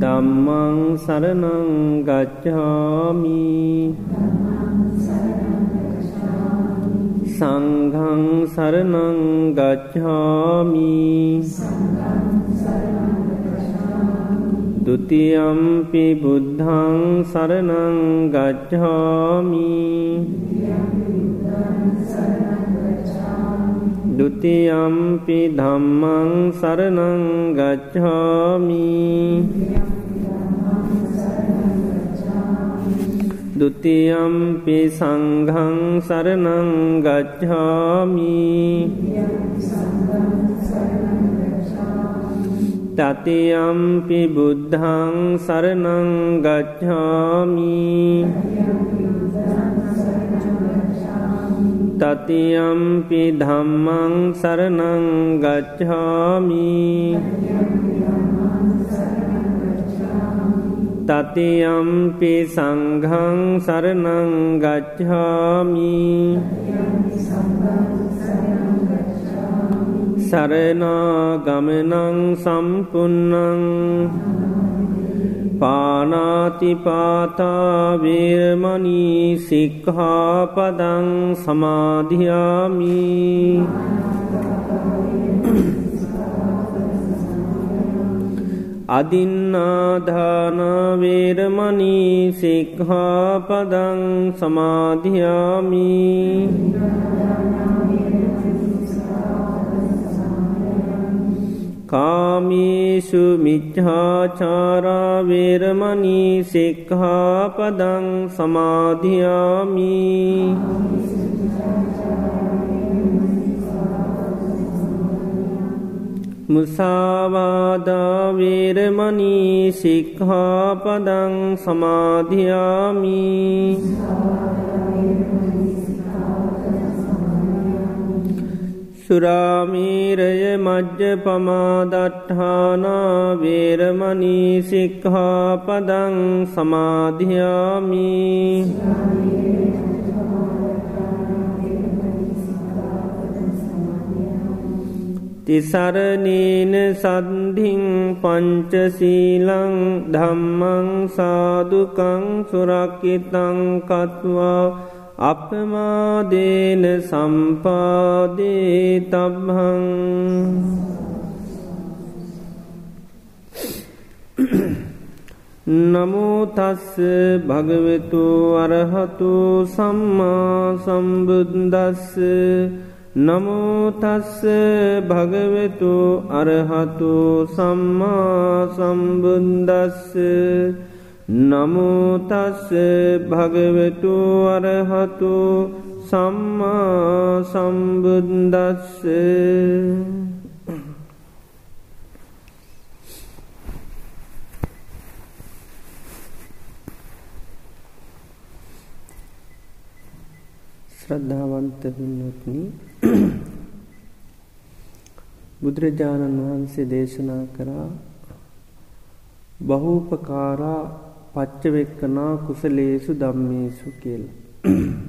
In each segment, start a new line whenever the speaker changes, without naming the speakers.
දම්මං සරණං ගච්ඡාමි। සංඝං සරණං ගච්ඡාමි। ဒ ුතියම්පි බුද්ධං සරණං ගච්ඡාමි। දුතියම්පි ධම්මං සරණං ගච්ඡාමි ဒ ුතියම්පි සංඝං සරණං ගච්ඡාමි තතියම්පි බුද්ධං සරණං ගච්ඡාමි තතියම්පි ධම්මං සරණං ගච්ඡාමි තතියම්පි සංඝං සරණං ගච්ඡාමි සරනාගමනං සම්පන්නං පානාතිපාතාවේරමනී සික්හාපදං සමාධයාමි අදින්නාධානවේරමනී සික්හාපදං සමාධයාමී කාමීසු මිච්හාචාරාවේරමනී සික්හාපදං සමාධයාමි. මුසාවාදාවේරමනී සික්හාපදං සමාධයාමී. සුරාමීරය මජ්්‍ය පමාදට්ඨානා වේරමනී සික්හාපදං සමාධයාමී තිසරනීන සද්ධින් පංචසීලං ධම්මං සාදුකං සුරක්කිතං කත්වා අපමාදේන සම්පාදේ තබ්හං නමුතස්ස භගවෙතු අරහතු සම්මා සම්බුද්දස්ස නමුතස්ස භගවෙතු අරහතු සම්මා සම්බුද්දස්ස නමුතස්ස භගවෙතු අරහතු සම්මා සම්බුද්දස්ස. ශ්‍රද්ධාවන්ත පින්නත්න බුදුරජාණන් වහන්සේ දේශනා කරා බහූපකාරා පච්චවෙක්කනා කුසලේසු දම්මේසු කියල.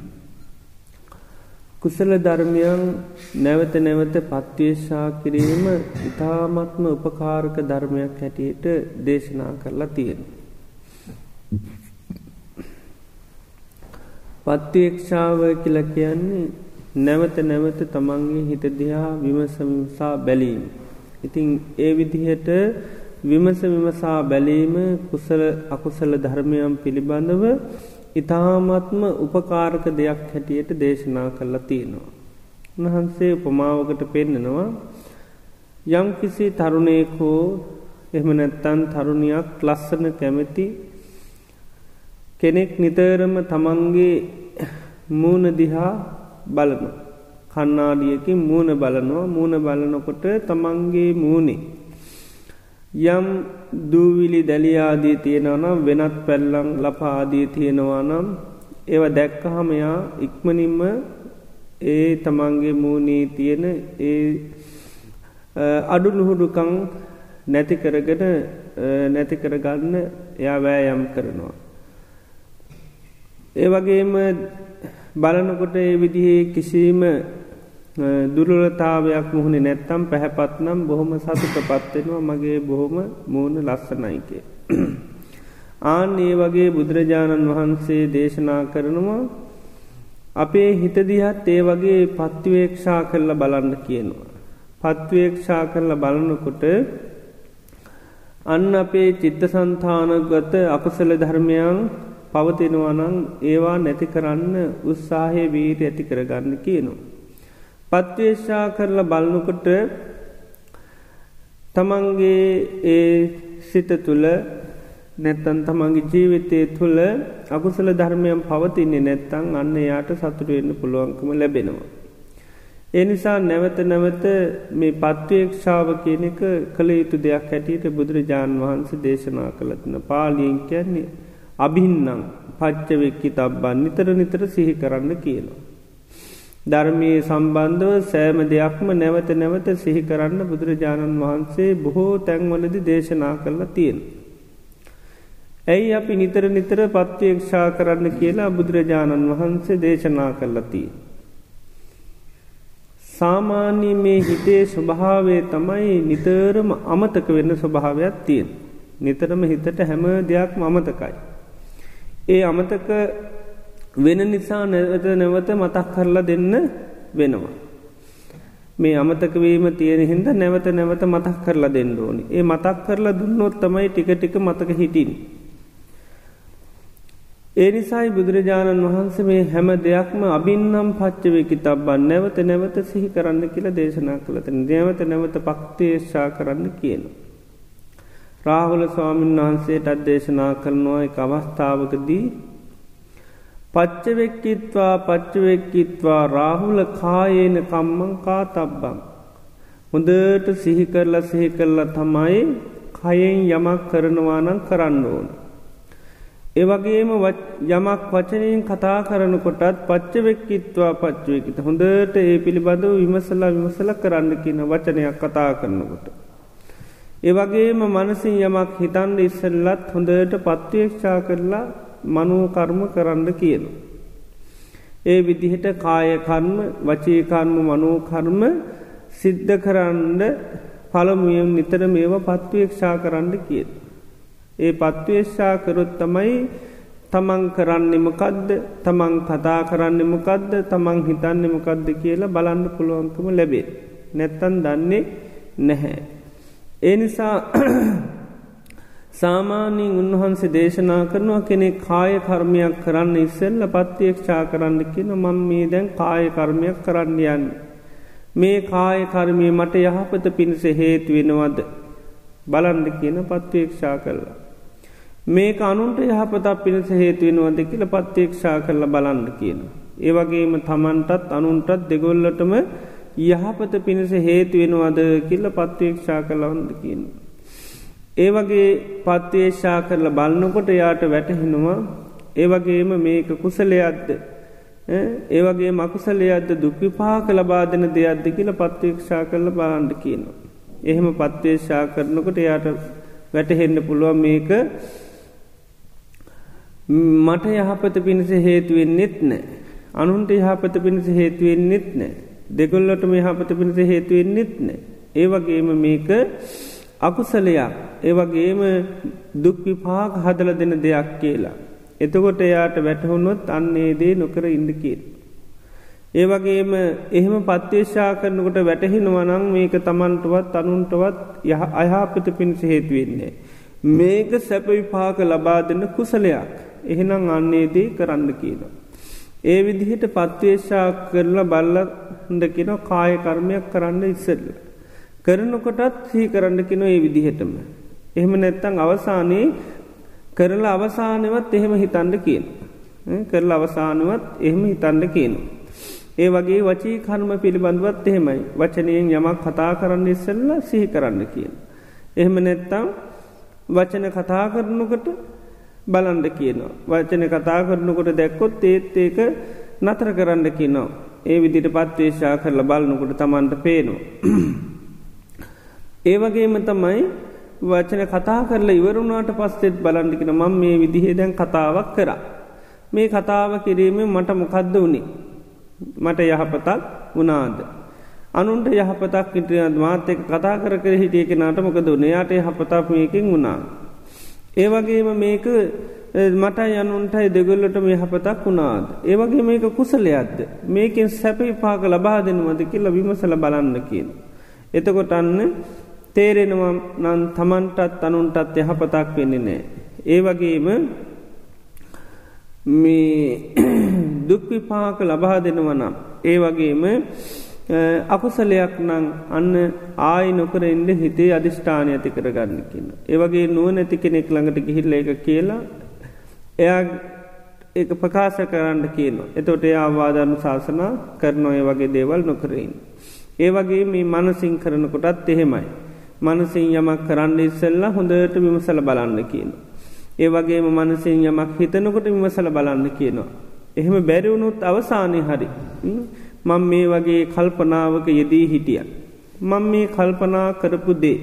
කුසල ධර්මයන් නැවත නැවත පත්වේශා කිරීම ඉතාමත්ම උපකාරක ධර්මයක් හැටියට දේශනා කරලා තියෙන. පත්තියක්ෂාව කියල කියන්නේ නැවත නැවත තමන්ගේ හිත දිහා විමසමිසා බැලීම. ඉතින් ඒ විදිහට විමස විමසා බැලීම කුසල අකුසල ධර්මයම් පිළිබඳව ඉතාමත්ම උපකාරක දෙයක් හැටියට දේශනා කරලා තියෙනවා. උන්වහන්සේ උපමාවකට පෙන්නනවා යම් කිසි තරුණයකෝ එහම නැත්තන් තරුණයක් ලස්සන කැමැති කෙනෙක් නිතරම තමන්ගේ මූුණ දිහා බලන කන්නාඩියකින් මූුණ බලනවා මූුණ බලනකොට තමන්ගේ මූුණේ යම් දූවිලි දැලියාදී තියෙනවනම් වෙනත් පැල්ලං ලපාදී තියෙනවා නම් ඒව දැක්කහමයා ඉක්මනින්ම ඒ තමන්ගේ මූුණී තියෙන ඒ අඩු නුහුඩුකං නැති කරගෙන නැති කරගන්න එයා වෑයම් කරනවා. ඒ වගේම බලනකොට ඒ විදිහේ කිසිීම දුරලතාවයක් මුහුණේ නැත්තම් පැහැපත්නම් බොහොම සතුට පත්වෙනවා මගේ බොහොම මූුණ ලස්සනයිකේ. ආන් ඒ වගේ බුදුරජාණන් වහන්සේ දේශනා කරනවා අපේ හිතදිහත් ඒ වගේ පත්තිවේක්ෂා කරල බලන්න කියනවා. පත්වේක්ෂා කරල බලනකොට අන්න අපේ චිත්ත සන්තානගත අකුසල ධර්මයන් පවතිනවනං ඒවා නැති කරන්න උත්සාහය වීට ඇති කරගන්න කියනවා. පත්වේශා කරලා බලනකොට තමන්ගේ ඒ සිත තුළ නැත්තන් තමන්ගේ ජීවිතය තුළ අකුසල ධර්මයන් පවතින්නේ නැත්තං අන්න යායට සතුටවෙන්න පුළුවන්කම ලැබෙනවා. එනිසා නැවත නැවත මේ පත්වේක්ෂාව කියන එක කළ යුතු දෙයක් හැටියට බුදුරජාණන් වහන්සේ දේශනා කළත්න පාලියෙන් කියන්නේ අභින්නම් පච්චවෙක්කි තබ්බන් නිතර නිතර සිහි කරන්න කියනවා. ධර්මයේ සම්බන්ධව සෑම දෙයක්ම නැවත නැවත සිහි කරන්න බුදුරජාණන් වහන්සේ බොහෝ තැන්වලදි දේශනා කරලා තියෙන. ඇයි අපි නිතර නිතර පත්වේක්ෂා කරන්න කියලා බුදුරජාණන් වහන්සේ දේශනා කරලතිය. සාමාන්‍ය මේ හිතේ ස්වභාවේ තමයි නිතරම අමතක වෙන්න ස්වභාවයක් තියෙන්. නිතරම හිතට හැම දෙයක්ම අමතකයි. ඒ අමතක වෙන නිසා නැවත නැවත මතක් කරලා දෙන්න වෙනවා. මේ අමතකවීම තියෙන හින්ද නැවත නැවත මතක් කරලා දෙන්න ඕනි ඒ මතක් කරලා දුන්නොත් තමයි ටික ටික මතක හිටින්. ඒ නිසායි බුදුරජාණන් වහන්සේ මේ හැම දෙයක්ම අබින්නම් පච්චවේකි තබ්බන් නැවත නැවත සිහි කරන්න කියලා දේශනා කළත නැවත නැවත පක්තේශා කරන්න කියනවා. රාහුල ස්වාමීන් වහන්සේට අදේශනා කරනවා එක අවස්ථාවකදී පච්චවෙක්කිත්වා පච්චවෙක්කිත්වා රාහුල කායේන කම්මං කා තබ්බං. හොඳට සිහි කරලා සිහි කරලා තමයි කයෙන් යමක් කරනවානං කරන්න ඕන. ඒවගේම යමක් වචනයෙන් කතා කරනකොටත් පච්චවෙක්කිත්වා පච්චවයකිත හොඳට ඒ පිළිබඳව විමසලා විමසල කරන්න කියන වචනයක් කතා කරනකොට. ඒවගේම මනසින් යමක් හිතන්ඩ ඉස්සල්ලත් හොඳට පත්වේක්ෂා කරලා මනෝකර්ම කරන්න කියනු. ඒ විදිහට කායකර්ම වචීකර්ම මනෝකර්ම සිද්ධ කරන්න පළමුුවම් නිතර මේව පත්වේක්ෂා කරන්න කියන. ඒ පත්වේශ්ෂා කරොත් තමයි තමන් කරන්නෙමකදද තමන් කතා කරන්නෙමකදද තමන් හිතන්නෙමකදද කියලා බලන්න පුළුවන්කම ලැබේ. නැත්තන් දන්නේ නැහැ. ඒ නිසා සාමානීන් උන්වහන්සේ දේශනා කරනවා කෙනෙ කාය කර්මයක් කරන්න ඉස්සෙල්ල පත්තියක්ෂා කරන්න කියන මං මේ දැන් කාය කර්මයක් කරන්න යන්න. මේ කාය කර්මය මට යහපත පිණිස හේතු වෙනවද බලන්ඩ කියන පත්වේක්ෂා කරලා. මේක අනුන්ට යහපතක් පිණිස හේතුවෙනවද කියල පත්්‍යේක්ෂා කරලා බලන්න කියන. ඒවගේම තමන්ටත් අනුන්ටත් දෙගොල්ලටම යහපත පිණිස හේතුවෙනවද කියල්ල පත්වේක්ෂා කරලවන්ද කියනවා. ඒ වගේ පත්වේශා කරල බලන්නකොට යාට වැටහෙනවා ඒවගේම මේක කුසලයක්ද ඒවගේ මකුසලයක්ද දුක්විපාක ලබාදන දෙයක්ද කියල පත්වේක්ෂා කරල බාන්ඩ කියනවා. එහෙම පත්වේශා කරනකොට යාට වැටහෙන්න පුළුවන් මේක මට යහපත පිණිස හේතුවෙන්නෙත් නෑ. අනුන්ට යහපත පිණිස හේතුවෙන්නෙත් නෑ. දෙගොල්ලට මේ යහපත පිණිස හේතුවෙන්නෙත් නෑ. ඒවගේම මේක අකුසලයක් ඒවගේම දුක්විපාක හදල දෙන දෙයක් කියලා. එතකොට එයාට වැටහුන්නොත් අන්නේ දේ නොකර ඉන්දකීර. ඒවගේම එහෙම පත්්‍යේශා කරනකොට වැටහෙනවනං මේක තමන්ටවත් අනුන්ටවත් යහ අයහපත පිණිස හේතුවෙන්නේ. මේක සැපවිපාක ලබා දෙන්න කුසලයක් එහෙනම් අන්නේදී කරන්න කියලා. ඒ විදිහට පත්වේශා කරලා බල්ලන්ඩ කියෙන කාය කර්මයක් කරන්න ඉස්සල්ල. කරනකොටත් සහි කරන්න කෙන ඒ විදිහටම. එහෙම නැත්තං අවසානයේ කරලා අවසානවත් එහෙම හිතන්ඩ කියන. කරලා අවසානුවත් එහෙම හිතන්ඩ කියනු. ඒ වගේ වචී කර්ම පිළිබඳවත් එහෙමයි වචනයෙන් යමක් කතා කරන්න ඉස්සල්ල සිහි කරන්න කියන. එහෙම නැත්තං වචන කතා කරනකට බලන්ඩ කියනවා. වචන කතා කරනකොට දැක්කොත් ඒත් ඒක නතර කරන්න කියනවා. ඒ විදිට පත්වේශා කරලා බලනකොට තමන්ට පේනවා. ඒවගේම තමයි වචන කතා කරලා ඉවරුණාට පස්සෙත් බලන්ඩිකෙන මං මේ විදිහේ දැන් කතාවක් කරා. මේ කතාව කිරීම මට මොකක්ද වුණේ. මට යහපතක් වනාද. අනුන්ට යහපතක් ඉටියත් මාත එක කතා කර කර හිටිය කෙනට මොකද නයාට යහපතක් මේකින් වුණා. ඒවගේම මේක මට යනුන්ටයි දෙගොල්ලටම යහපතක් වුණාද. ඒවගේ මේක කුසලයක්ද. මේකෙන් සැපි පාක ලබා දෙනවද කියලා විමසල බලන්න කියන. එතකොට අන්න තේරෙනවා නන් තමන්ටත් අනුන්ටත් යහපතක් වෙන්නේ නෑ. ඒ වගේම මේ දුක්විපාක ලබා දෙනවනම්. ඒ වගේම අකුසලයක් නං අන්න ආයි නොකර එන්ඩ හිතේ අධිෂ්ඨානය ඇති කරගන්න කියන්න. ඒවගේ නුව නැති කෙනෙක් ළඟට ගිහිල්ල එක කියලා එයා ඒ ප්‍රකාශ කරන්න කියනවා. එතොට ඒ ආවාධරණු ශාසනා කරනොය වගේ දේවල් නොකරන්න. ඒ වගේ මේ මනසිං කරනකොටත් එහෙමයි. මනසින් යමක් කරන්න ඉස්සල්ලා හොඳට විමසල බලන්න කියනවා. ඒ වගේම මනසින් යමක් හිතනකොට විමසල බලන්න කියනවා. එහෙම බැරිවුණුත් අවසානය හරි. මං මේ වගේ කල්පනාවක යෙදී හිටිය. මං මේ කල්පනා කරපු දේ.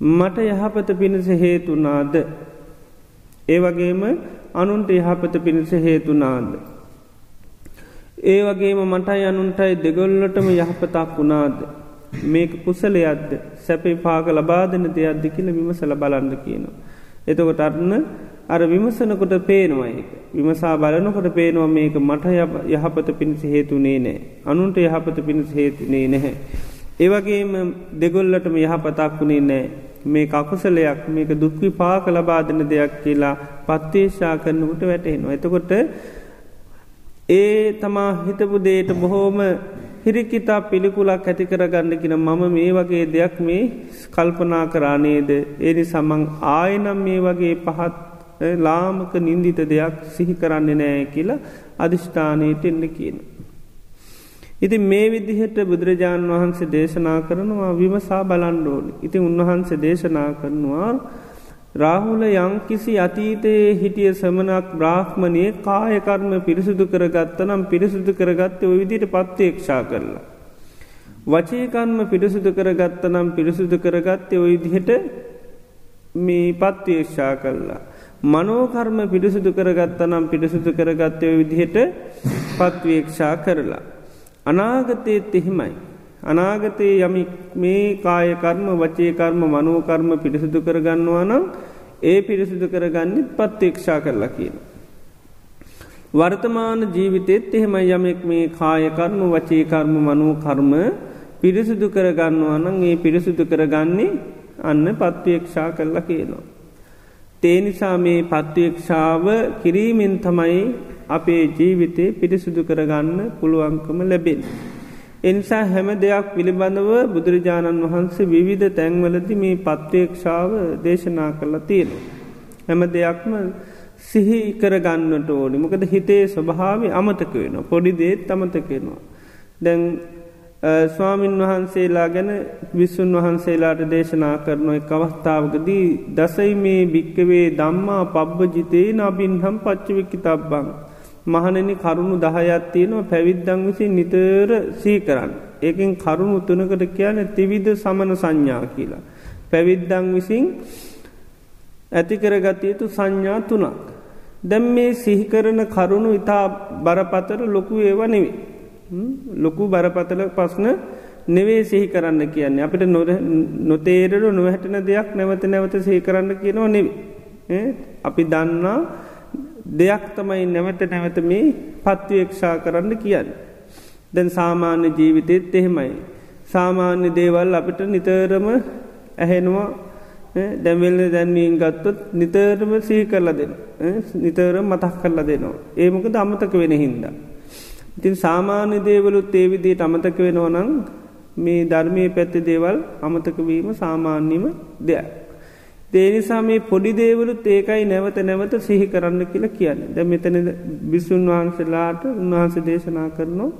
මට යහපත පිණිස හේතුනාද. ඒ වගේම අනුන්ට යහපත පිණිස හේතුනාද. ඒ වගේම මටයි අනුන්ටයි දෙගොල්ලටම යහපතක් වුණාද. මේක කුසලයක්ද සැපේ පාක ලබාදන දෙයක්ද කියල විමසල බලන්න කියනවා. එතකොට අරන්න අර විමසනකොට පේනවා ඒක. විමසා බලනකොට පේනවා මේක මට යහපත පිණිස හේතුනේ නෑ. අනුන්ට යහපත පිණිස හේතුනේ නැහැ. ඒවගේම දෙගොල්ලටම යහපතක් වුණේ නෑ. මේ අකුසලයක් මේක දුක්වි පාක ලබාදන දෙයක් කියලා පත්තේශා කරනකට වැටහෙනවා. එතකොට ඒ තමා හිතපු දේට බොහෝම හිරිකිතා පිළිකුලක් ඇති කරගන්න කියෙන මම මේ වගේ දෙයක් මේ කල්පනා කරානේද ඒනි සමං ආයනම් මේ වගේ පහත් ලාමක නින්දිත දෙයක් සිහි කරන්නේ නෑ කියලා අධිෂ්ඨානයට එන්න කියන. ඉති මේ විදිහට බුදුරජාණන් වහන්සේ දේශනා කරනවා විමසා බලන්ඩෝනි. ඉති උන්වහන්සේ දේශනා කරනවා රාහුල යංකිසි අතීතයේ හිටිය සමනක් බ්‍රාහ්මණය කායකර්ම පිරිසුදු කරගත්ත නම් පිරිසුදු කරගත්ත ඔය විදිට පත්තේක්ෂා කරලා. වචයකර්ම පිරිසුදු කරගත්ත නම් පිරිසුදු කරගත්තේ ඔය දිහට මේ පත්වේක්ෂා කරලා. මනෝකර්ම පිරිසුදු කරගත්ත නම් පිරිසුදු කරගත්තය විදිහට පත්වේක්ෂා කරලා. අනාගතයත් එහෙමයි. අනාගතයේ යමි මේ කායකර්ම වචේකර්ම මනෝකර්ම පිරිසිදු කරගන්නවා නම් ඒ පිරිසිදු කරගන්නත් පත්තේක්ෂා කරලා කියන. වර්තමාන ජීවිතෙත් එහෙම යමෙක් මේ කායකර්ම වචේකර්ම මනෝකර්ම පිරිසිදු කරගන්නවා නම් ඒ පිරිසිදු කරගන්නේ අන්න පත්වේක්ෂා කරලා කියනවා. තේනිසා මේ පත්වේක්ෂාව කිරීමෙන් තමයි අපේ ජීවිතේ පිරිසිදු කරගන්න පුළුවන්කම ලැබෙන්. එනිසා හැම දෙයක් පිළිබඳව බුදුරජාණන් වහන්සේ විවිධ තැන්වලදි මේ පත්වේක්ෂාව දේශනා කරලා තියෙන. හැම දෙයක්ම සිහි කරගන්නට ඕනි මොකද හිතේ ස්වභාව අමතක වෙන පොඩි දේත් අමතකෙනවා. දැන් ස්වාමීන් වහන්සේලා ගැන විස්සුන් වහන්සේලාට දේශනා කරන එක් අවස්ථාවකදී දසයි මේ භික්කවේ දම්මා පබ්බ ජිතේ නබින්හම් පච්චවිකි තබ්බං. මහනනි කරුණු දහයත් තියෙනවා පැවිද්දං විසින් නිතර සී කරන්න. ඒකින් කරුණු තුනකට කියන තිවිධ සමන සංඥා කියලා. පැවිද්දං විසින් ඇතිකරගතයුතු සංඥා තුනක්. දැම් මේ සිහිකරන කරුණු ඉතා බරපතර ලොකු ඒවා නෙවේ. ලොකු බරපතල පස්න නෙවේ සිහි කරන්න කියන්නේ අපිට නොතේරරු නොහැටන දෙයක් නැවත නැවත සිහි කරන්න කියනවා නෙවේ. අපි දන්නා දෙයක් තමයි නැවත නැවත මේ පත්වේක්ෂා කරන්න කියන්න. දැන් සාමාන්‍ය ජීවිතෙත් එහෙමයි. සාමාන්‍ය දේවල් අපිට නිතරම ඇහෙනවා දැමල්ල දැන්වීන් ගත්තොත් නිතරම සී කරලා දෙන. නිතර මතක් කරලා දෙනවා. ඒමක අමතක වෙන හින්ද. ඉතින් සාමාන්‍ය දේවලුත් ඒවිදියට අමතක වෙනවනං මේ ධර්මය පැත්ති දේවල් අමතකවීම සාමාන්‍යම දෙයක්. දේනිසා මේ පොඩි දේවලුත් ඒකයි නැවත නැවත සිහි කරන්න කියලා කියන්න. ද මෙතන බිස්සුන් වහන්සේලාට උන්වහන්ස දේශනා කරනවා.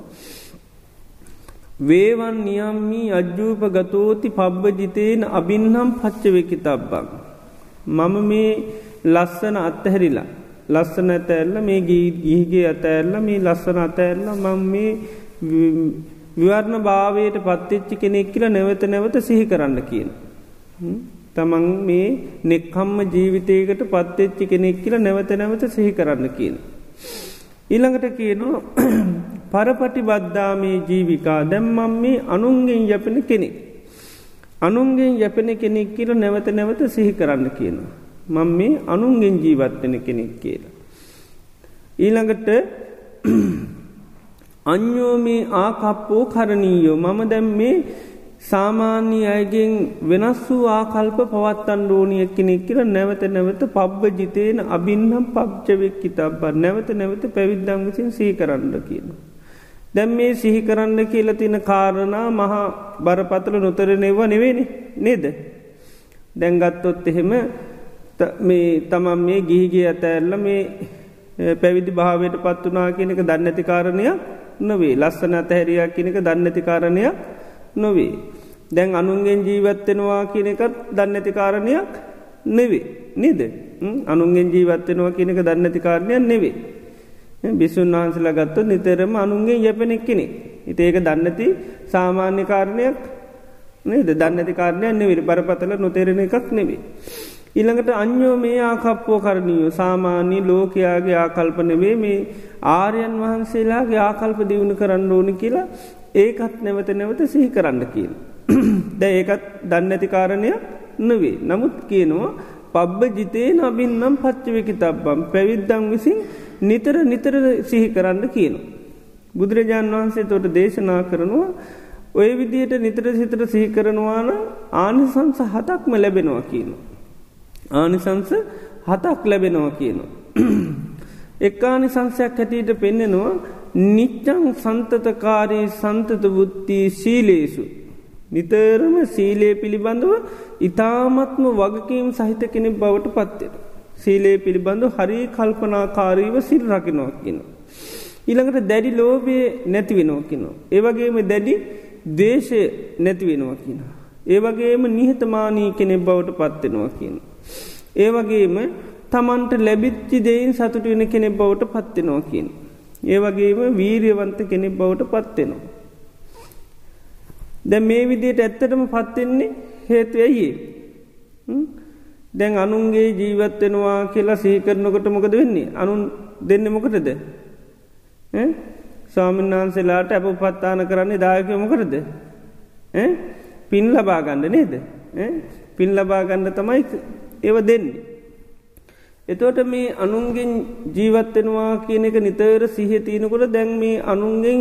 වේවන් නියම්මී අජ්ජූප ගතෝති පබ්බ ජිතයෙන් අබින්නම් පච්චවෙකි තබ්බක්. මම මේ ලස්සන අත්තහැරිලා. ලස්සන ඇතැල්ල මේ ගීහිගේ ඇතැල්ල මේ ලස්සන අතැල්ල මං මේ විවර්ණ භාවයට පත්තිච්චි කෙනෙක් කියල නැවත නැවත සිහි කරන්න කියන. තමන් මේ නෙක්කම්ම ජීවිතයකට පත්තෙච්චි කෙනෙක් කියල නැවත නැවත සිහි කරන්න කියන. ඊළඟට කියනවා පරපටි බද්ධාමේ ජීවිකා දැම්මම් මේ අනුන්ගෙන් යපෙන කෙනෙක්. අනුන්ගෙන් යැපෙන කෙනෙක් කියල නැවත නැවත සිහි කරන්න කියනවා. මං මේ අනුන්ගෙන් ජීවත්වෙන කෙනෙක් කියලා. ඊළඟට අන්‍යෝමේ ආකප්පෝ කරණීයෝ මම දැම් මේ සාමාන්‍ය අයගෙන් වෙනස් වූ ආකල්ප පවත්තන් ඩෝනිය කෙනෙක් කියල නැවත නැවත පබ්බ ජිතයන අබින්නම් පබ්ජවෙක් ඉතබ්බ නැවත නැවත පැවිද්දංගසින් සී කරන්න කියන. දැම් මේ සිහි කරන්න කියල තින කාරණා මහා බරපතල නොතරනෙවා නෙවෙනි නේද. දැන්ගත්තොත් එහෙම මේ තමන් මේ ගිහිගේ ඇතඇල්ල මේ පැවිදි භාවයට පත් වනා කියනක දන්නඇති කාරණයක් නොවේ ලස්සන අතහැරයක් කියනක දන්නඇති කාරණයක් නොවේ. දැන් අනුන්ගෙන් ජීවත්වෙනවා කියන එකත් දන්නඇති කාරණයක් නෙවේ නේද අනුන්ගෙන් ජීවත්වෙනවා කියනක දන්නඇති කාරණයක් නෙවේ. බිසුන් වහන්සලා ගත්තු නිතරම අනුන්ගේ යැපෙනෙක් කෙනෙ. ඉති ඒක දන්නති සාමාන්‍ය කාරණයක් නේද දන්නඇති කාරණයක් නෙවිරි බරපතල නොතේරෙන එකක් නෙවේ. ඉළඟට අන්‍යෝ මේ ආකප්පෝ කරණීයෝ සාමාන්‍ය ලෝකයාගේ ආකල්පනවේ මේ ආර්යන් වහන්සේලාගේ ආකල්ප දියුණු කරන්න ඕනි කියලා ඒකත් නැවත නැවත සිහි කරන්න කියල. ද ඒකත් දන්නඇති කාරණයක් නොවේ. නමුත් කියනවා පබ්බ ජිතේ නබින්නම් පච්චවකි තබ්බම් පැවිද්දං විසින් නිතර නිතර සිහි කරන්න කියන. බුදුරජාණන් වහන්සේ තොට දේශනා කරනවා ඔය විදියට නිතර සිතර සිහි කරනවාන ආනිසංස හතක්ම ලැබෙනවා කියනවා. ආනිසංස හතක් ලැබෙනවා කියනවා. එක්කානි සංසයක් හැටියට පෙන්නෙනවා නිච්චං සන්තතකාරී සන්තත බුද්ධී සීලේසු. නිතරම සීලේ පිළිබඳව ඉතාමත්ම වගකීම් සහිත කෙනෙක් බවට පත්වෙන. සීලේ පිළිබඳු හරි කල්පනාකාරීව සිල් රකිනෝ කියන. ඉළඟට දැඩි ලෝබය නැතිවෙනෝ කිනෝ. ඒවගේම දැඩි දේශය නැතිවෙනවා කියන. ඒවගේම නිහතමානී කෙනෙක් බවට පත්වෙනවා කියන. ඒවගේම තමන්ට ලැබිච්චි දෙයින් සතුට වෙන කෙනෙක් බවට පත්වෙනවා කියන. ඒවගේම වීරියවන්ත කෙනෙක් බවට පත්වෙනවා. දැ මේ විදියට ඇත්තටම පත්වෙන්නේ හේතු ඇයි. දැන් අනුන්ගේ ජීවත්වෙනවා කියලා සහිකරනකොට මොකද වෙන්නේ අනුන් දෙන්න මොකටද ස්වාමීන් වහන්සේලාට ඇප පත්තාන කරන්නේ දායකය මොකරද පින් ලබාගණ්ඩ නේද පින් ලබාගණ්ඩ තමයි ඒව දෙන්නේ. එතෝට මේ අනුන්ගෙන් ජීවත්වෙනවා කියන එක නිතර සිහ තියනකොට දැන් මේ අනුන්ගෙන්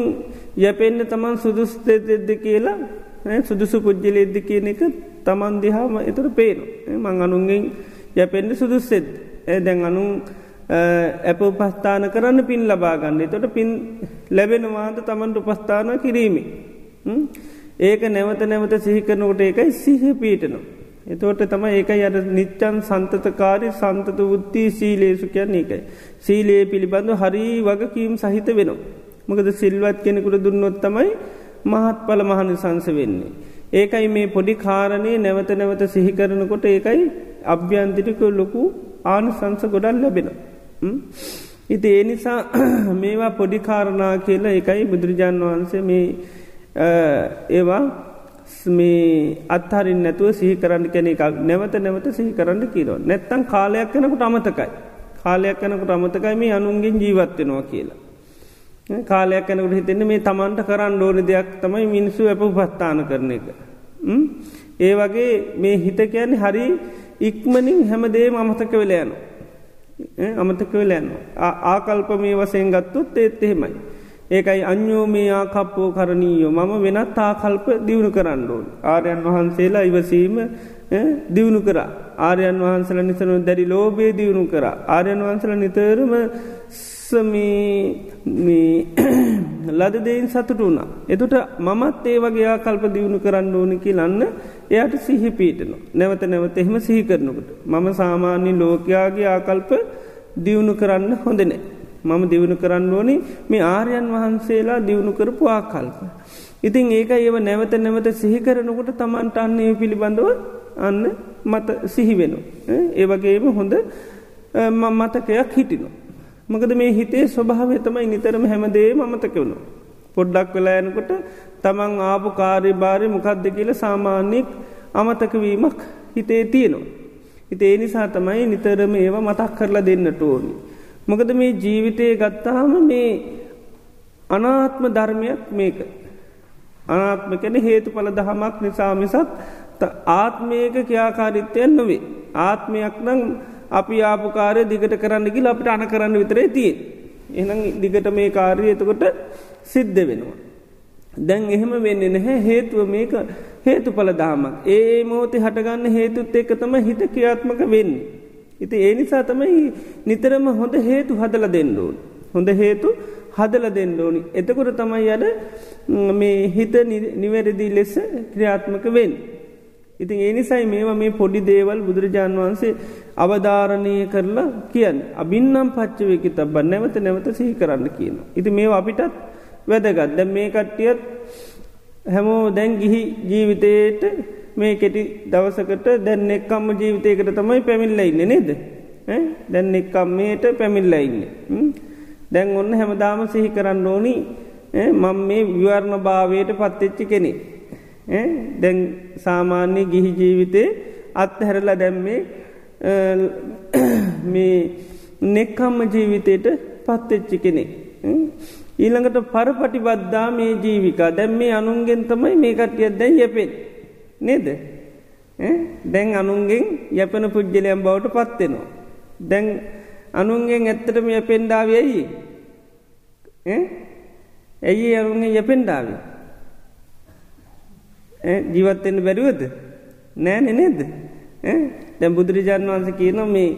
යැපෙන්න්න තමන් සුදුස්තෙද්ද කියලා සුදුසු පුද්ජලෙද්ද කියන එක තමන් දිහාම එතුර පේන මං අනුන්ගෙන් යැපෙන්න්න සුදුස්සෙත් දැන් අනුන් ඇප උපස්ථාන කරන්න පින් ලබාගන්න තොට පින් ලැබෙනවාද තමන්ට උපස්ථාන කිරීමේ. ඒක නැවත නැවත සිහිකරනකොට ඒකයි සිහ පීටනවා. එතෝට තම ඒක යට නිච්චන් සන්තතකාරි සන්තත උත්තිී සීලේසු කියන්න ඒකයි. සීලයේ පිළිබඳු හරි වගකීම් සහිත වෙනවා. මොකද සිල්වත් කෙනෙකුට දුන්නොත් තමයි මහත් පල මහනි සංස වෙන්නේ. ඒකයි මේ පොඩි කාරණය නැවත නැවත සිහිකරනකොට ඒකයි අභ්‍යන්තිරික ලොකු ආනසංස ගොඩල් ලැබෙන. ඉති ඒ නිසා මේවා පොඩි කාරණා කියලා එකයි බුදුරජාණන් වහන්සේ මේ ඒවා මේ අත්හරින් නැතුව සිහි කරන්න කෙනෙ එකක් නැවත නැවත සිහි කරන්න කියරෝ නැත්තන් කාලයක් කනකුට අමතකයි කාලයක් කනකුට අමතකයි මේ අනුන්ගෙන් ජීවත්වෙනවා කියලා. කාලයක් යනකට හිතෙන්නේ මේ තමන්ට කරන්න ඕන දෙයක් තමයි මිනිස්සු ඇප උපස්ථාන කරන එක. ඒ වගේ මේ හිත කියන්නේ හරි ඉක්මනින් හැමදේ අමතක වෙලයන. අමතක වෙලයන්න. ආකල්ප මේ වසයෙන් ගත්තුත් ඒත් එහෙමයි. ඒකයි අන්‍යෝ මේ ආකප්පෝ කරණීයෝ මම වෙනත් ආකල්ප දියුණු කරන්න ඕන්. ආරයන් වහන්සේලා ඉවසීම දියුණු කර ආරයන් වහන්සල නිසනු දැරි ලෝබේ දියුණු කර ආරයන් වහන්සල නිතරම ලද දෙයින් සතුට වුණා. එතුට මමත් ඒ වගේ කල්ප දියුණු කරන්න ඕනකි ලන්න එයට සිහි පීටනවා. නැවත නැවත එහෙම සිහි කරනකට. මම සාමාන්‍ය ලෝකයාගේ ආකල්ප දියුණු කරන්න හොඳනෑ. මම දියුණු කරන්න ඕනි මේ ආර්යන් වහන්සේලා දියුණු කරපු ආකල්ප. ඉතින් ඒක ඒව නැවත නැවත සිහි කරනකොට තමන්ට අන්නේ පිළිබඳව අන්න මත සිහිවෙන. ඒවගේම හොඳ මතකයක් හිටිනවා. මකද මේ හිතේ ස්වභාවය තමයි නිතරම හැමදේ මතක වුණු. පොඩ්ඩක් වෙලා යනකොට තමන් ආපු කාරය භාරය මොකක්ද කියල සාමාන්‍යෙක් අමතකවීමක් හිතේ තියෙනවා. හිතේ නිසා තමයි නිතරම ඒවා මතක් කරලා දෙන්නට ඕනි. මොකද මේ ජීවිතය ගත්තාම මේ අනාත්ම ධර්මයක් මේක. අනාත්ම කැන හේතු පල දහමක් නිසා මිසත් ආත්මයක ක්‍යාකාරිත්වයන් නොවේ. ආත්මයක් නම් අපි ආපුකාරය දිගට කරන්න ගිල අපිට අන කරන්න විතරේ තිය එනම් දිගට මේ කාරය එතකොට සිද්ධ වෙනවා. දැන් එහෙම වෙන්න නැහැ. හේතුව මේක හේතු පල දාමක් ඒ මෝති හටගන්න හේතුත් එක තම හිත ක්‍රියාත්මක වෙන්න. ඉති ඒ නිසා තමයි නිතරම හොඳ හේතු හදල දෙන්නඩෝන්. හොඳ හේතු හදල දෙන්න ඕනි. එතකොට තමයි අද මේ හිත නිවැරදි ලෙස ක්‍රියාත්මක වෙන්. ඉතින් ඒනිසයි මේවා මේ පොඩි දේවල් බුදුරජාණන් වහන්සේ අවධාරණය කරලා කියන්න. අබින්නම් පච්චවයකි තබ නැවත නැවත සිහි කරන්න කියන. ඉති මේ අපිටත් වැදගත් දැ මේ කට්ටියත් හැමෝ දැන් ගිහි ජීවිතයට මේ කෙටි දවසකට දැන් එක්කම්ම ජීවිතයකට තමයි පැමිල්ලඉන්න නේද? දැන් එක්කම්මයට පැමිල්ලඉන්න දැන් ඔන්න හැමදාම සිහි කරන්න ඕනි. මං මේ විවර්ණ භාවයට පත්තෙච්චි කෙනෙ දැන් සාමාන්‍ය ගිහි ජීවිතේ අත්හැරලා දැම්මේ මේ නෙක්කම්ම ජීවිතයට පත්තෙච්චි කෙනෙ ඊළඟට පරපටිබද්දා මේ ජීවිකා. දැම් මේ අනුන්ගෙන් තමයි මේ කටියත් දැන් යැපෙන් නේද? දැන් අනුන්ගෙන් යැපන පුද්ගලයම් බවට පත්වෙනවා. දැන් අනුන්ගෙන් ඇත්තටම යැපෙන්ඩාව ඇයි? ඇයි අරුන්ගේ යැපෙන්ඩාව ජීවත්වෙන්න බැරිවද? නෑ නෙනේද දැම් බුදුරජාණන් වන්ස කියන මේ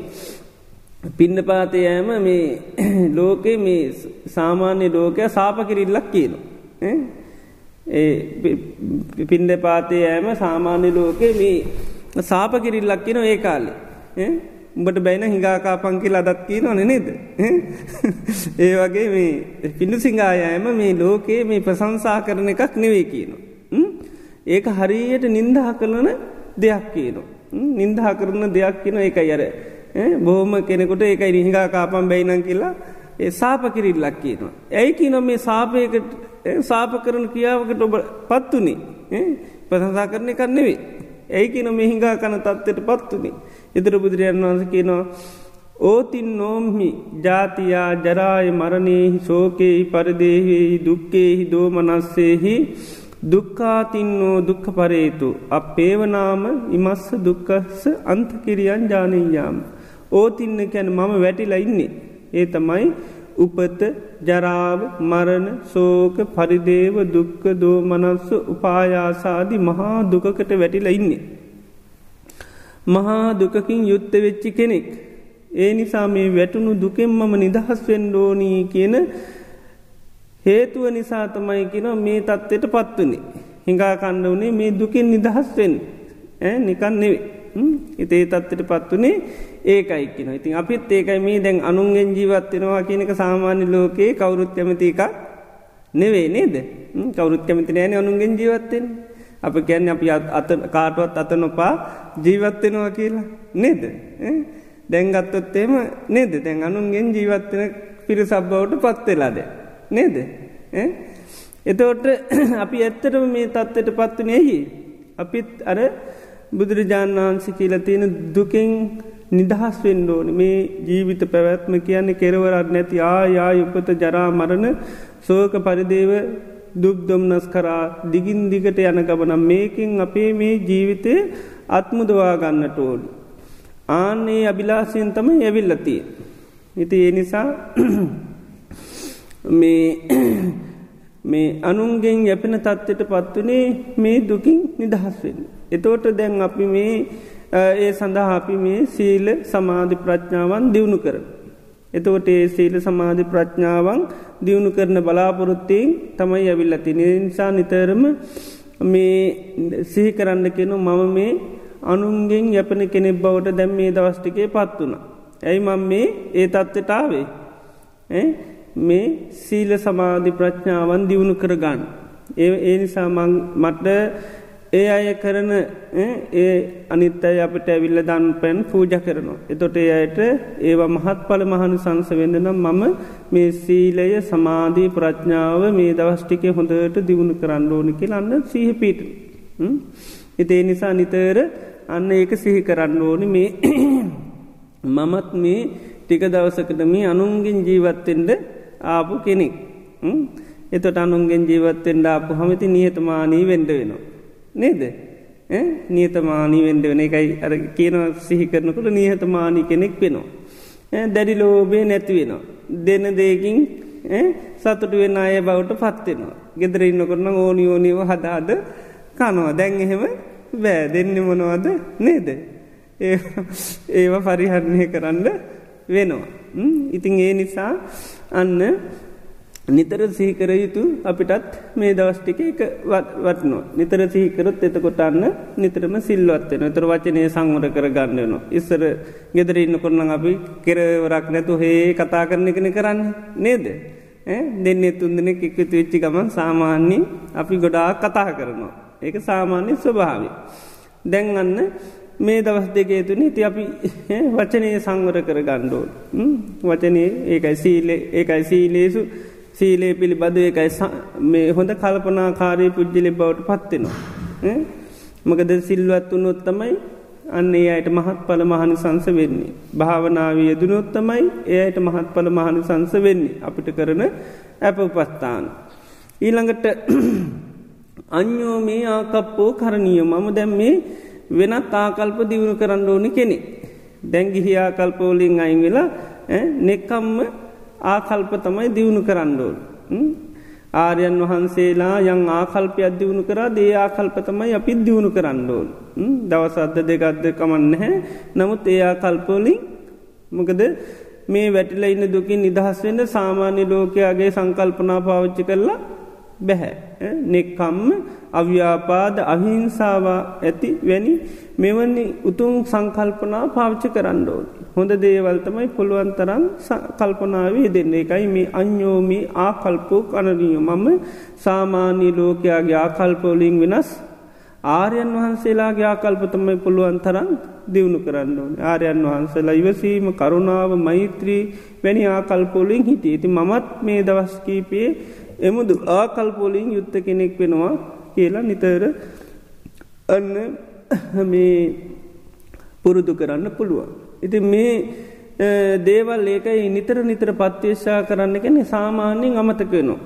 පින්න පාතයෑම මේ ලෝකේ මේ සාමාන්‍ය ලෝකය සාප කිරිල්ලක් කියනවා. ඒ පින්ඩ පාතයෑම සාමාන්‍ය ලෝකේ මේ සාප කිරිල්ලක් කියන ඒ කාලේ. උඹට බැයින හිඟාකාපන් කියල අදත් කිය නොන නේද. ඒ වගේ මේ පිඩු සිංහායෑම මේ ලෝකයේ මේ ප්‍රසංසා කරන එකක් නෙවේ කියනවා. ඒක හරියට නින්දහ කරන දෙයක් කියනවා. නින්දහා කරන දෙයක් කියන එක අර බොහොම කෙනෙකුට ඒකයි නිහිගා කාපම් බැයිනං කියලා ඒ සාප කිරිල්ලක් කියනවා. ඇයි කියනො මේ සාපයකට සාප කරන කියාවකට ඔබ පත්තුනේ ප්‍රසංසා කරන කන්නෙවේ. ඇයි කියන මෙහිඟා කන තත්වට පත්තුනේ. එතර බුදුරජන් වන්ස කියනවා. ඕතින් නෝම්හි ජාතියා ජරාය මරණයෙහි සෝකයෙහි පරදේහෙහි දුක්කෙහි දෝමනස්සේහි දුක්කාතින්නෝ දුක්ඛ පරේතු අපේවනාම ඉමස්ස දුක්කස්ස අන්තකිරියන් ජානීයාම්. ඕතින්න කැන මම වැටිලා ඉන්නේ. ඒ තමයි උපත ජරාව මරණ සෝක පරිදේව දුක්ක දෝ මනස්ස උපායාසාදි මහා දුකකට වැටිලා ඉන්නේ. මහා දුකකින් යුත්ත වෙච්චි කෙනෙක්. ඒ නිසා මේ වැටුණු දුකෙන් මම නිදහස් වෙන්ඩෝනී කියන හේතුව නිසා තමයි කින මේ තත්ත්වයට පත්වනේ. හිඟා කණ්ඩ වනේ මේ දුකින් නිදහස් වෙන් නිකන් නෙවේ. ඉතේ තත්වට පත්වනේ ඒකයික්කින ඉතින් අපිත් ඒකයි මේ දැන් අනුන්ගෙන් ජීවත්වෙනවා කියනක සාමාන්‍ය ලෝකයේ කවුරුත් කැමති එකක් නෙවේ නේද? කවුරුත් කැමති නෑන අනුන්ගෙන් ජීවත්තෙන් අප කියන්න අපි අත කාටුවත් අත නොපා ජීවත්වෙනවා කියලා නේද? දැන්ගත්තොත්තේම නේද? දැන් අනුන්ගෙන් ජීවත්වෙන පිරිසබ්බවට පත්වෙලාද නේද? එතෝට අපි ඇත්තටම මේ තත්ත්වට පත්වනයහි අපිත් අර බුදුරජාණන් වහන්සේ කියල තියෙන දුකෙන් නිදහස් වෙන්ඩෝන මේ ජීවිත පැවැත්ම කියන්නේ කෙරවරත් නැති ආයා උපත ජරා මරණ සෝක පරිදේව දුක්දොම්නස් කරා දිගින් දිගට යන ගබනම් මේකින් අපේ මේ ජීවිතය අත්මුදවා ගන්නට ඕනි. ආන්නේ අභිලාසයෙන් තම ඇවිල්ලතිය. ඉති ඒ නිසා මේ මේ අනුන්ගෙන් යැපෙන තත්ත්වයට පත්වනේ මේ දුකින් නිදහස් වෙන්න. එතෝට දැන් අපි මේ ඒ සඳහා අපි මේ සීල සමාධි ප්‍රඥාවන් දියුණු කර. එතකොට ඒ සීල සමාධි ප්‍රඥාවන් දියුණු කරන බලාපොරොත්තයෙන් තමයි ඇවිල්ලති නිසා නිතරම මේ සිහි කරන්න කෙනු මම මේ අනුන්ගෙන් යපන කෙනෙක් බවට දැම් මේ දවස්ටිකේ පත් වුණ. ඇයි මං මේ ඒ තත්ත්වටාවේ මේ සීල සමාධි ප්‍රඥාවන් දියුණු කරගන්න. ඒ ඒ නිසා මට ඒ අය කරන ඒ අනිත් අය අපට ඇවිල්ල දන් පැන් පූජ කරනවා. එතොට ඒ අයට ඒවා මහත් පල මහනු සංසවෙන්න නම් මම මේ සීලය සමාධී ප්‍රඥාව මේ දවස්ටිකේ හොඳට දියුණු කරන්න ඕනිකි අන්න සීහපීට. එතේ නිසා නිතර අන්න ඒක සිහි කරන්න ඕනි මේ මමත් මේ ටික දවසකට මේ අනුන්ගෙන් ජීවත්තෙන්ට ආපු කෙනෙක්. එතොට අනුන්ගෙන් ජීවත්තෙන්ට අපපු හමති නියතමානී වෙන්ඩ වෙනවා. නේද. නියතමානී වෙන්ඩ වෙන එකයි අර කියන සිහි කරනකොට නියතමානී කෙනෙක් වෙනවා. දැඩි ලෝබේ නැතිවෙනවා. දෙන දේකින් සතුට වෙන අය බවට පත්වෙනවා. ගෙදර ඉන්න කරන ඕනි ඕනිව හදාද කනවා දැන් එහෙම බෑ දෙන්න මොනවද නේද. ඒවා පරිහරණය කරන්න වෙනවා. ඉතින් ඒ නිසා අන්න නිතර සීකර යුතු අපිටත් මේ දවස්ටික එක වටනෝ නිතර සීකරොත් එතකොටන්න නිතරම සිල්වත්වෙන තර වචනය සංවර කර ගන්නනවා. ඉස්සර ගෙදර ඉන්න කොරන්න අපි කෙරවරක් නැතු හේ කතා කරන එකන කරන්න නේද. දෙන්නේ තුන්දෙන එක්කතු වෙච්චි ගමන් සාමාන්‍යී අපි ගොඩා කතා කරනවා. ඒක සාමාන්‍ය ස්වභාවි. දැන් අන්න මේ දවස් දෙකේ තුනි ති අපි වචනය සංවර කර ගණ්ඩෝල් වචනය ඒකයි සීලේ ඒකයි සීලේසු සීලේ පිළිබඳ ඒකයි මේ හොඳ කල්පනාකාරී පුද්ජලි බවට පත්වෙනවා. මකද සිල්වත් වනොත් තමයි අන්න ඒ අයට මහත් පල මහනි සංස වෙන්නේ. භාවනාවී යදනොත්තමයි එයට මහත් පල මහනි සංස වෙන්නේ අපිට කරන ඇප උපස්ථාන. ඊළඟට අන්‍යෝ මේ ආකප්පෝ කරණීය මම දැම් මේ වෙනත් ආකල්ප දියුණු කරන්න ඕනි කෙනෙ. දැංගිහි ආකල්පෝලින් අයින් වෙලා නෙක්කම්ම ආකල්ප තමයි දියුණු කරන්නඩෝල්. ආර්යන් වහන්සේලා යං ආකල්පය අධ්‍යවුණු කරා දේ ආකල්ප තමයි අපි දියුණු කරන්නඩෝල්. දවසද්ධ දෙකක්ද කමන්න හැ නමුත් ඒ ආකල්පෝලින් මොකද මේ වැටිල ඉන්න දුකින් නිදහස් වෙන්න සාමාන්‍ය ලෝකයාගේ සංකල්පනා පාවිච්චි කරලා බැහැ නෙක්කම්ම අව්‍යාපාද අහිංසාවා ඇති වැනි මෙවැනි උතුම් සංකල්පනා පාවිච්චි කරන්නඩෝන්. හොඳ දේවල්තමයි පුළුවන් තරන් කල්පනාවේ දෙන්න එකයි මේ අන්‍යෝමී ආකල්පෝ කනනිය මම සාමාන්‍ය ලෝකයාගේ ආකල්පෝලිං වෙනස් ආර්යන් වහන්සේලාගේ ආකල්පතමයි පුළුවන් තරන් දියුණු කරන්න ඕන. ආර්යන් වහන්සේලා ඉවසීම කරුණාව මෛත්‍රී වැනි ආකල්පොලින් හිටිය. ඇති මමත් මේ දවස්කීපයේ එමුදු ආකල්පොලින් යුත්ත කෙනෙක් වෙනවා කියලා නිතර අන්න මේ පුරුදු කරන්න පුළුවන්. ඉති මේ දේවල් ඒකයි නිතර නිතර පත්්‍යේශා කරන්න කෙනෙ සාමාන්‍යෙන් අමතක වෙනවා.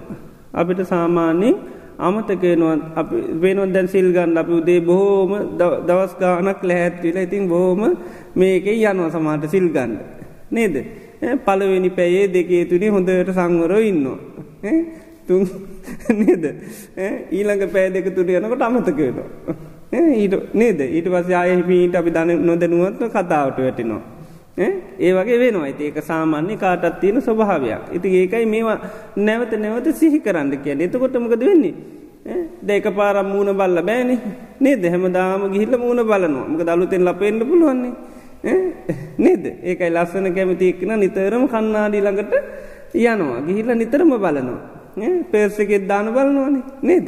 අපිට සාමාන්‍යයෙන් අමතකයනුවන් වෙනොත් දැන් සිල් ගන්න අපි උදේ බොහෝම දවස් ගානක් ලැහැත්විලා ඉතින් බොහෝම මේක යනවා සමාට සිල් ගන්න. නේද. පලවෙනි පැයේ දෙකේ තුනි හොඳට සංවරෝ ඉන්නවා. තුන් නේද ඊළඟ පෑ දෙක තුට යනකොට අමතක වෙනවා. ඊට නේද ඊට පස ආයහිමීට අපි දන නොදැනුවත්ව කතාවට වැටිනවා. ඒ වගේ වෙනවා ඇති ඒක සාමාන්‍ය කාටත් තියෙන ස්වභාවයක්. ඉති ඒකයි මේවා නැවත නැවත සිහි කරන්න කියන එතකොටමකද වෙන්නේ. දෙක පාරම් මූුණ බල්ල බෑනි නේද හැමදාම ගිහිල්ල මූුණ බලනවා මක දලුතෙන් ලපෙන්න්න පුළුවන්නේ. නේද ඒකයි ලස්සන කැමතික්න නිතරම කන්නාඩී ළඟට යනවා ගිහිල්ල නිතරම බලනවා. පේර්සකෙත් දාන බලනවානේ නේද.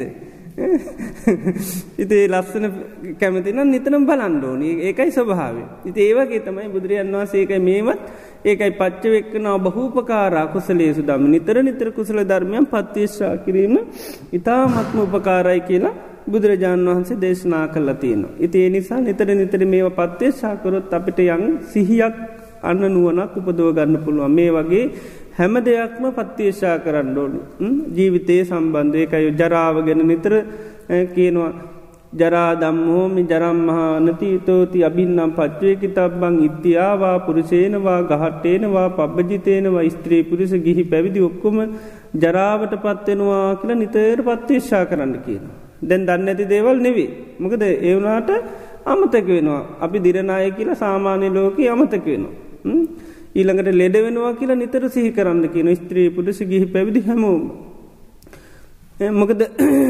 ඉතිේ ලස්සන කැමතිනම් නිතනම් බලන්ඩෝනි ඒකයි ස්වභාව. ඉති ඒවගේ තමයි බුදුරජන් වහන්සේකයි මේවත් ඒකයි පච්චවෙක්කනාව බහූපකාරා කුසලේසු දම නිතර නිතර කුසල ධර්මයන් පත්තිේශා කිරීම ඉතාමත්ම උපකාරයි කියලා බුදුරජාණන් වහන්සේ දේශනා කල්ලා තියෙනවා. ඉති ඒ නිසා නිතර නිතර මේව පත්තිේශාකරොත් අපිට යං සිහියක් අන්න නුවනක් උපදව ගන්න පුළුවන් මේ වගේ හැම දෙයක්ම පත්තිේශා කරන්න ඕනි ජීවිතයේ සම්බන්ධයකයි ජරාව ගැන නිතර කියනවා ජරා දම්මෝමි ජරම්මහානති තෝති අබින්නම් පච්චයකි තබ්බං ඉත්තියාවා පුරුෂේනවා ගහට්ටේනවා පබ්බජිතේනවා ස්ත්‍රී පුරිස ගිහි පැවිදි ඔක්කොම ජරාවට පත්වෙනවා කියලා නිතර පත්තිේශා කරන්න කියන. දැන් දන්න ඇති දේවල් නෙවේ. මොකද ඒවනාට අමතක වෙනවා. අපි දිරනාය කියලා සාමාන්‍ය ලෝක අමතක වෙනවා. ඊළඟට ලෙඩ වෙනවා කියලා නිතර සිහි කරන්න කියන ස්ත්‍රී පුටස ගිහි පැවිදි හැමෝම. මොකද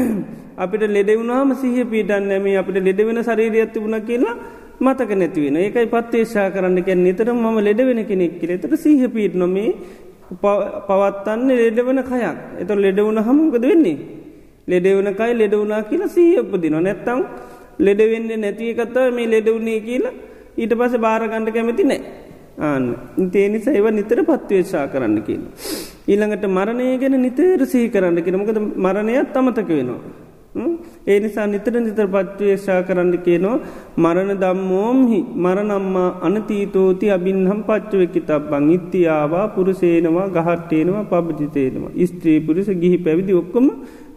අපිට ලෙඩවුණාම සිහ පීටන් නැම අපිට ලෙඩවෙන ශරීරය ඇති වුණ කියලා මතක නැතිවෙන ඒකයි පත්තේශා කරන්න කැන් නිතර ම ලෙඩවෙන කෙනෙක් කියල තර සිහ පීට නොමේ පවත්තන්න ලෙඩවන කයක් එත ලෙඩවුණ හමුකද වෙන්නේ. ලෙඩවන කයි ලෙඩවුණනා කියලා සීහ උපදින නැත්තම් ලෙඩවෙන්නේ නැතිය කත්තාව මේ ලෙඩවුණේ කියලා ඊට පස භාරගණ්ඩ කැමති නෑ. ආන්න තේනිස ඒව නිතර පත්වේශා කරන්න කියන. ඊළඟට මරණය ගැන නිතර සහි කරන්න කියෙනමකද මරණයත් අමතක වෙනවා. ඒ නිසා නිතර නිතර පත්වේශා කරන්න කියනවා මරණ දම්මෝම්හි මරනම්මා අනතීතෝති අබින්හම් පච්චවෙකි තබ්බං ඉත්තියාවා පුරුසේනවා ගහට්ටේනවා පබජිතේනවා. ස්ත්‍රී පුරිස ගිහි පැවිදි ඔක්කොම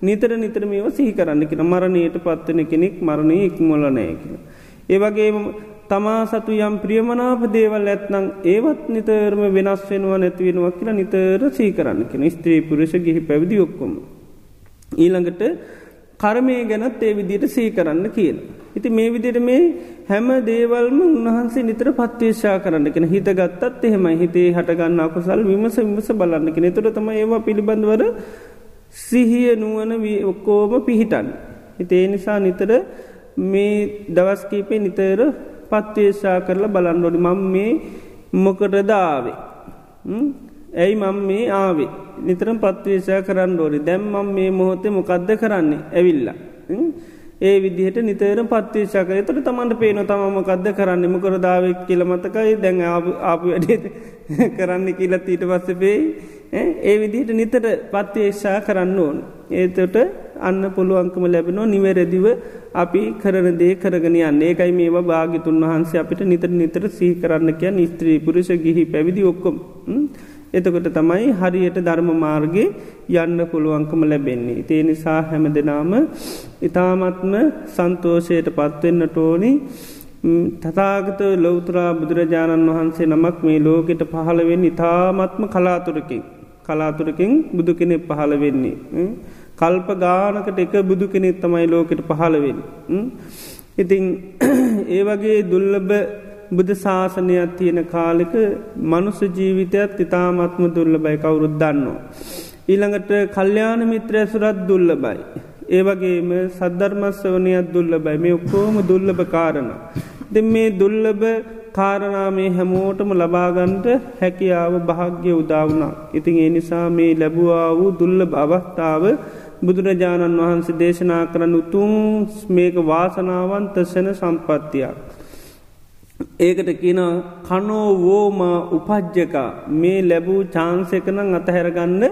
නිතර නිතර මේව සිහි කරන්න කියෙන මරණයට පත්වන කෙනෙක් මරණය ඉක්මොලනය කියෙන. ඒවගේ තමා සතු යම් ප්‍රියමනාප දේවල් ඇත්නං ඒවත් නිතරම වෙනස් වෙනවා නැතිවෙනවා කියලා නිතර සී කරන්න කෙන ස්ත්‍රී පුරුෂ ගිහි පැවිදි ඔක්කොම. ඊළඟට කරමය ගැනත් ඒ විදියට සී කරන්න කියන. ඉති මේ විදියට මේ හැම දේවල්ම උන්වහන්සේ නිතර පත්වේශා කරන්න කෙන හිත ගත්තත් එහෙමයි හිතේ හටගන්න අකුසල් විමස විමස බලන්න කෙන තුර තම ඒවා පිළිබඳවර සිහිය නුවන ඔක්කෝම පිහිටන්. හිතේ නිසා නිතර මේ දවස්කීපේ නිතර පත්වේශා කරලා බලන්නඩොඩි මං මේ මොකටදාවේ. ඇයි මං මේ ආවේ? නිතරම් පත්වේශය කරන්න ෝරි දැම්මම් මේ මොහොතේ මොකක්ද කරන්නේ? ඇවිල්ල. ඒ විදිහට නිතර පත්වේශකය තුට තමන්ට පේන තමමකක්ද කරන්න? මොකරදාවක් කියලමතකයි දැන් ආපු වැඩ කරන්න කියලත් ඊට පස්ස පේයි. ඒ විදිහට නිතර පත්වේශා කරන්න ඕන්. ඒතට අන්න පුළුවන්කම ලැබෙනවා. නිවැරදිව අපි කරන දේ කරගෙන යන්න. ඒකයි මේවා භාගිතුන් වහන්සේ අපිට නිතර නිතර සී කරන්න කිය ස්ත්‍රී පුරුෂ ගිහි පැවිදි ඔක්කොම්. එතකොට තමයි හරියට ධර්ම මාර්ගගේ යන්න පුළුවන්කම ලැබෙන්නේ. ඒ නිසා හැම දෙනාම ඉතාමත්ම සන්තෝෂයට පත්වෙන්න ටෝනි තතාගත ලොවතුරා බුදුරජාණන් වහන්සේ නමක් මේ ලෝකෙට පහළවෙන්න ඉතාමත්ම කලාතුරකින්. කලාතුරකින් බුදු කෙනෙ පහළ වෙන්නේ. කල්ප ගානකට එක බුදු කෙනෙත් තමයි ලෝකෙට පහළවෙන්. ඉතිං ඒ වගේ දුල්ලබ බුදු ශාසනයක් තියෙන කාලෙක මනුස ජීවිතයත් ඉතාමත්ම දුල්ල බයි කවුරුත් දන්නවා. ඊළඟට කල්්‍යයාන මිත්‍රය සුරත් දුල්ල බයි. ඒවගේම සද්ධර්මස්වනයක් දුල්ල බයි මේ ඔක්කෝම දුල්ලභ කාරණ. දෙ මේ දුල්ලබ කාරණාමේ හැමෝටම ලබාගන්ට හැකියාව භාග්‍ය උදාවුණා. ඉතින් ඒ නිසා මේ ලැබවා වූ දුල්ල අවස්ථාව බුදුරජාණන් වහන්සේ දේශනා කරන්න උතුන් මේක වාසනාවන්ත සැන සම්පත්තියක්. ඒකට කියන කනෝ වෝම උපජ්ජකා මේ ලැබූ චාන්සකනං අතහැරගන්න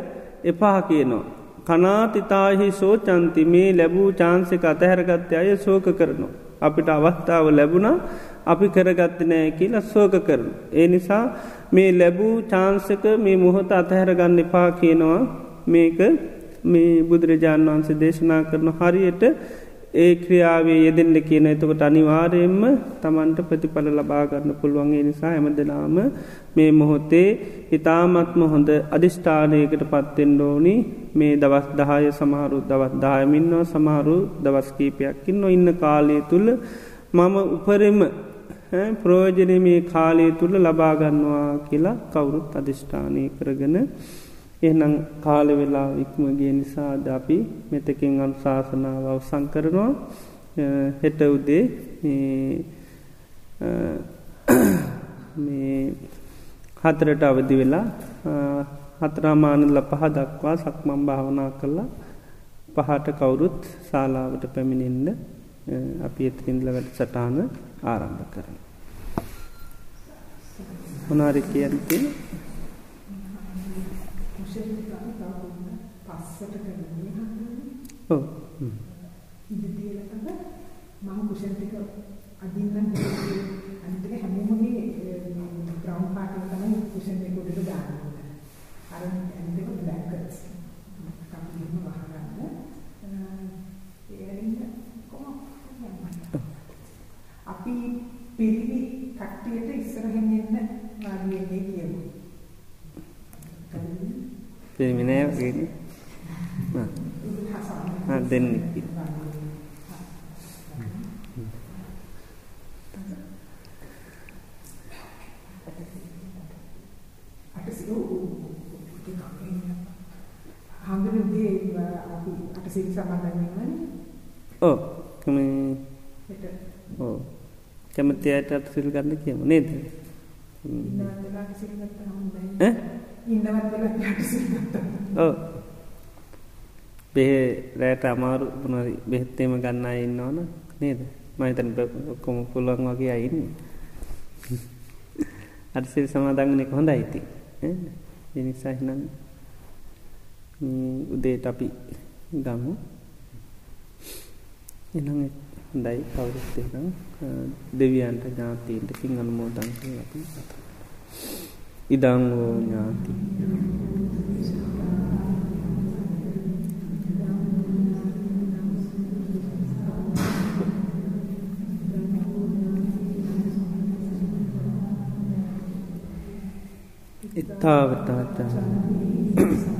එපා කියනවා. කනාතිතාහි සෝචන්ති මේ ලැබූ චාන්සක අතහැරගත්ත අය සෝක කරනු. අපිට අවස්ථාව ලැබුණ අපි කරගත්ත නෑ කියලා සෝක කරන. ඒ නිසා මේ ලැබූ චාන්සක මේ මොහොත අතහැරගන්න එපා කියනවා මේක මේ බුදුරජාණන් වහන්සේ දේශනා කරන හරියට ඒ ක්‍රියාවේ යෙදෙන්ට කියන එතකොට අනිවාරයෙන්ම තමන්ට ප්‍රතිඵල ලබාගන්න පුළුවන්ගේ නිසා හැමදනාම මේ මොහොතේ ඉතාමත්ම හොඳ අධිෂ්ඨානයකට පත්තෙන්ඩෝනි මේ දවස් දහය සමහරු දවත් දායමින්නවා සමහරු දවස්කීපයක්කින් නො ඉන්න කාලය තුළ මම උපරෙම ප්‍රෝජනය මේ කාලය තුළ ලබාගන්නවා කියලා කවුරුත් අධිෂ්ඨානය කරගෙන එහනම් කාල වෙලා ඉක්මගේ නිසාද අපි මෙතකින් අනු ශාසනාව අවසං කරනවා. හෙට උදේ මේ හතරට අවදි වෙලා හතරාමානල පහ දක්වා සක්මම් භාවනා කරලා පහට කවුරුත් ශාලාවට පැමිණෙන්ද අපි එත්‍රින්දල වැඩ සටාන ආරම්භ කරන. මොනාරි කියන්ති
පස්සට කරන්නේ හම්බුනේ.
ඔව්.
තමයි මම කුෂන් ටික අදින්නම් අනිත් එක හැමෝම මේ බ්‍රවුන් පාට් එක තමයි කුෂන් එක උඩට දාන්නේ. අර අනිත් එක බ්ලැක් කට්ස්. කප්පියම වහගන්න. අපි පිරිවි කට්ටියට ඉස්සරහින් එන්න වාඩි වෙන්නේ කියමු.
පිරිමිනෑ වගේ දෙන්න
හඳුනගේ අපි අට සිල් සමාදන් වෙනවනේ.
ඔව්. මේ ඔව්. කැමති අයට අට බෙහෙ රෑට අමාරු මොනරි බෙහෙත්තේම ගන්න අය ඉන්නවන නේද? මම හිතන්නේ ඔක්කොම පුළුවන් වගේ අය ඉන්නේ. අට සිල් සමාදන් වෙන එක හොඳයි ඉතින්. ඈ? ඒ නිසා එහෙනම් උදේට අපි ගමු
එන හොඳයි. කවුරුත්තේනම් දෙවියන්ට ඥාතීන්ට පින් අනුමෝදන් අපි ඉදංවෝ ඥාති. ඉත්තාවතාචා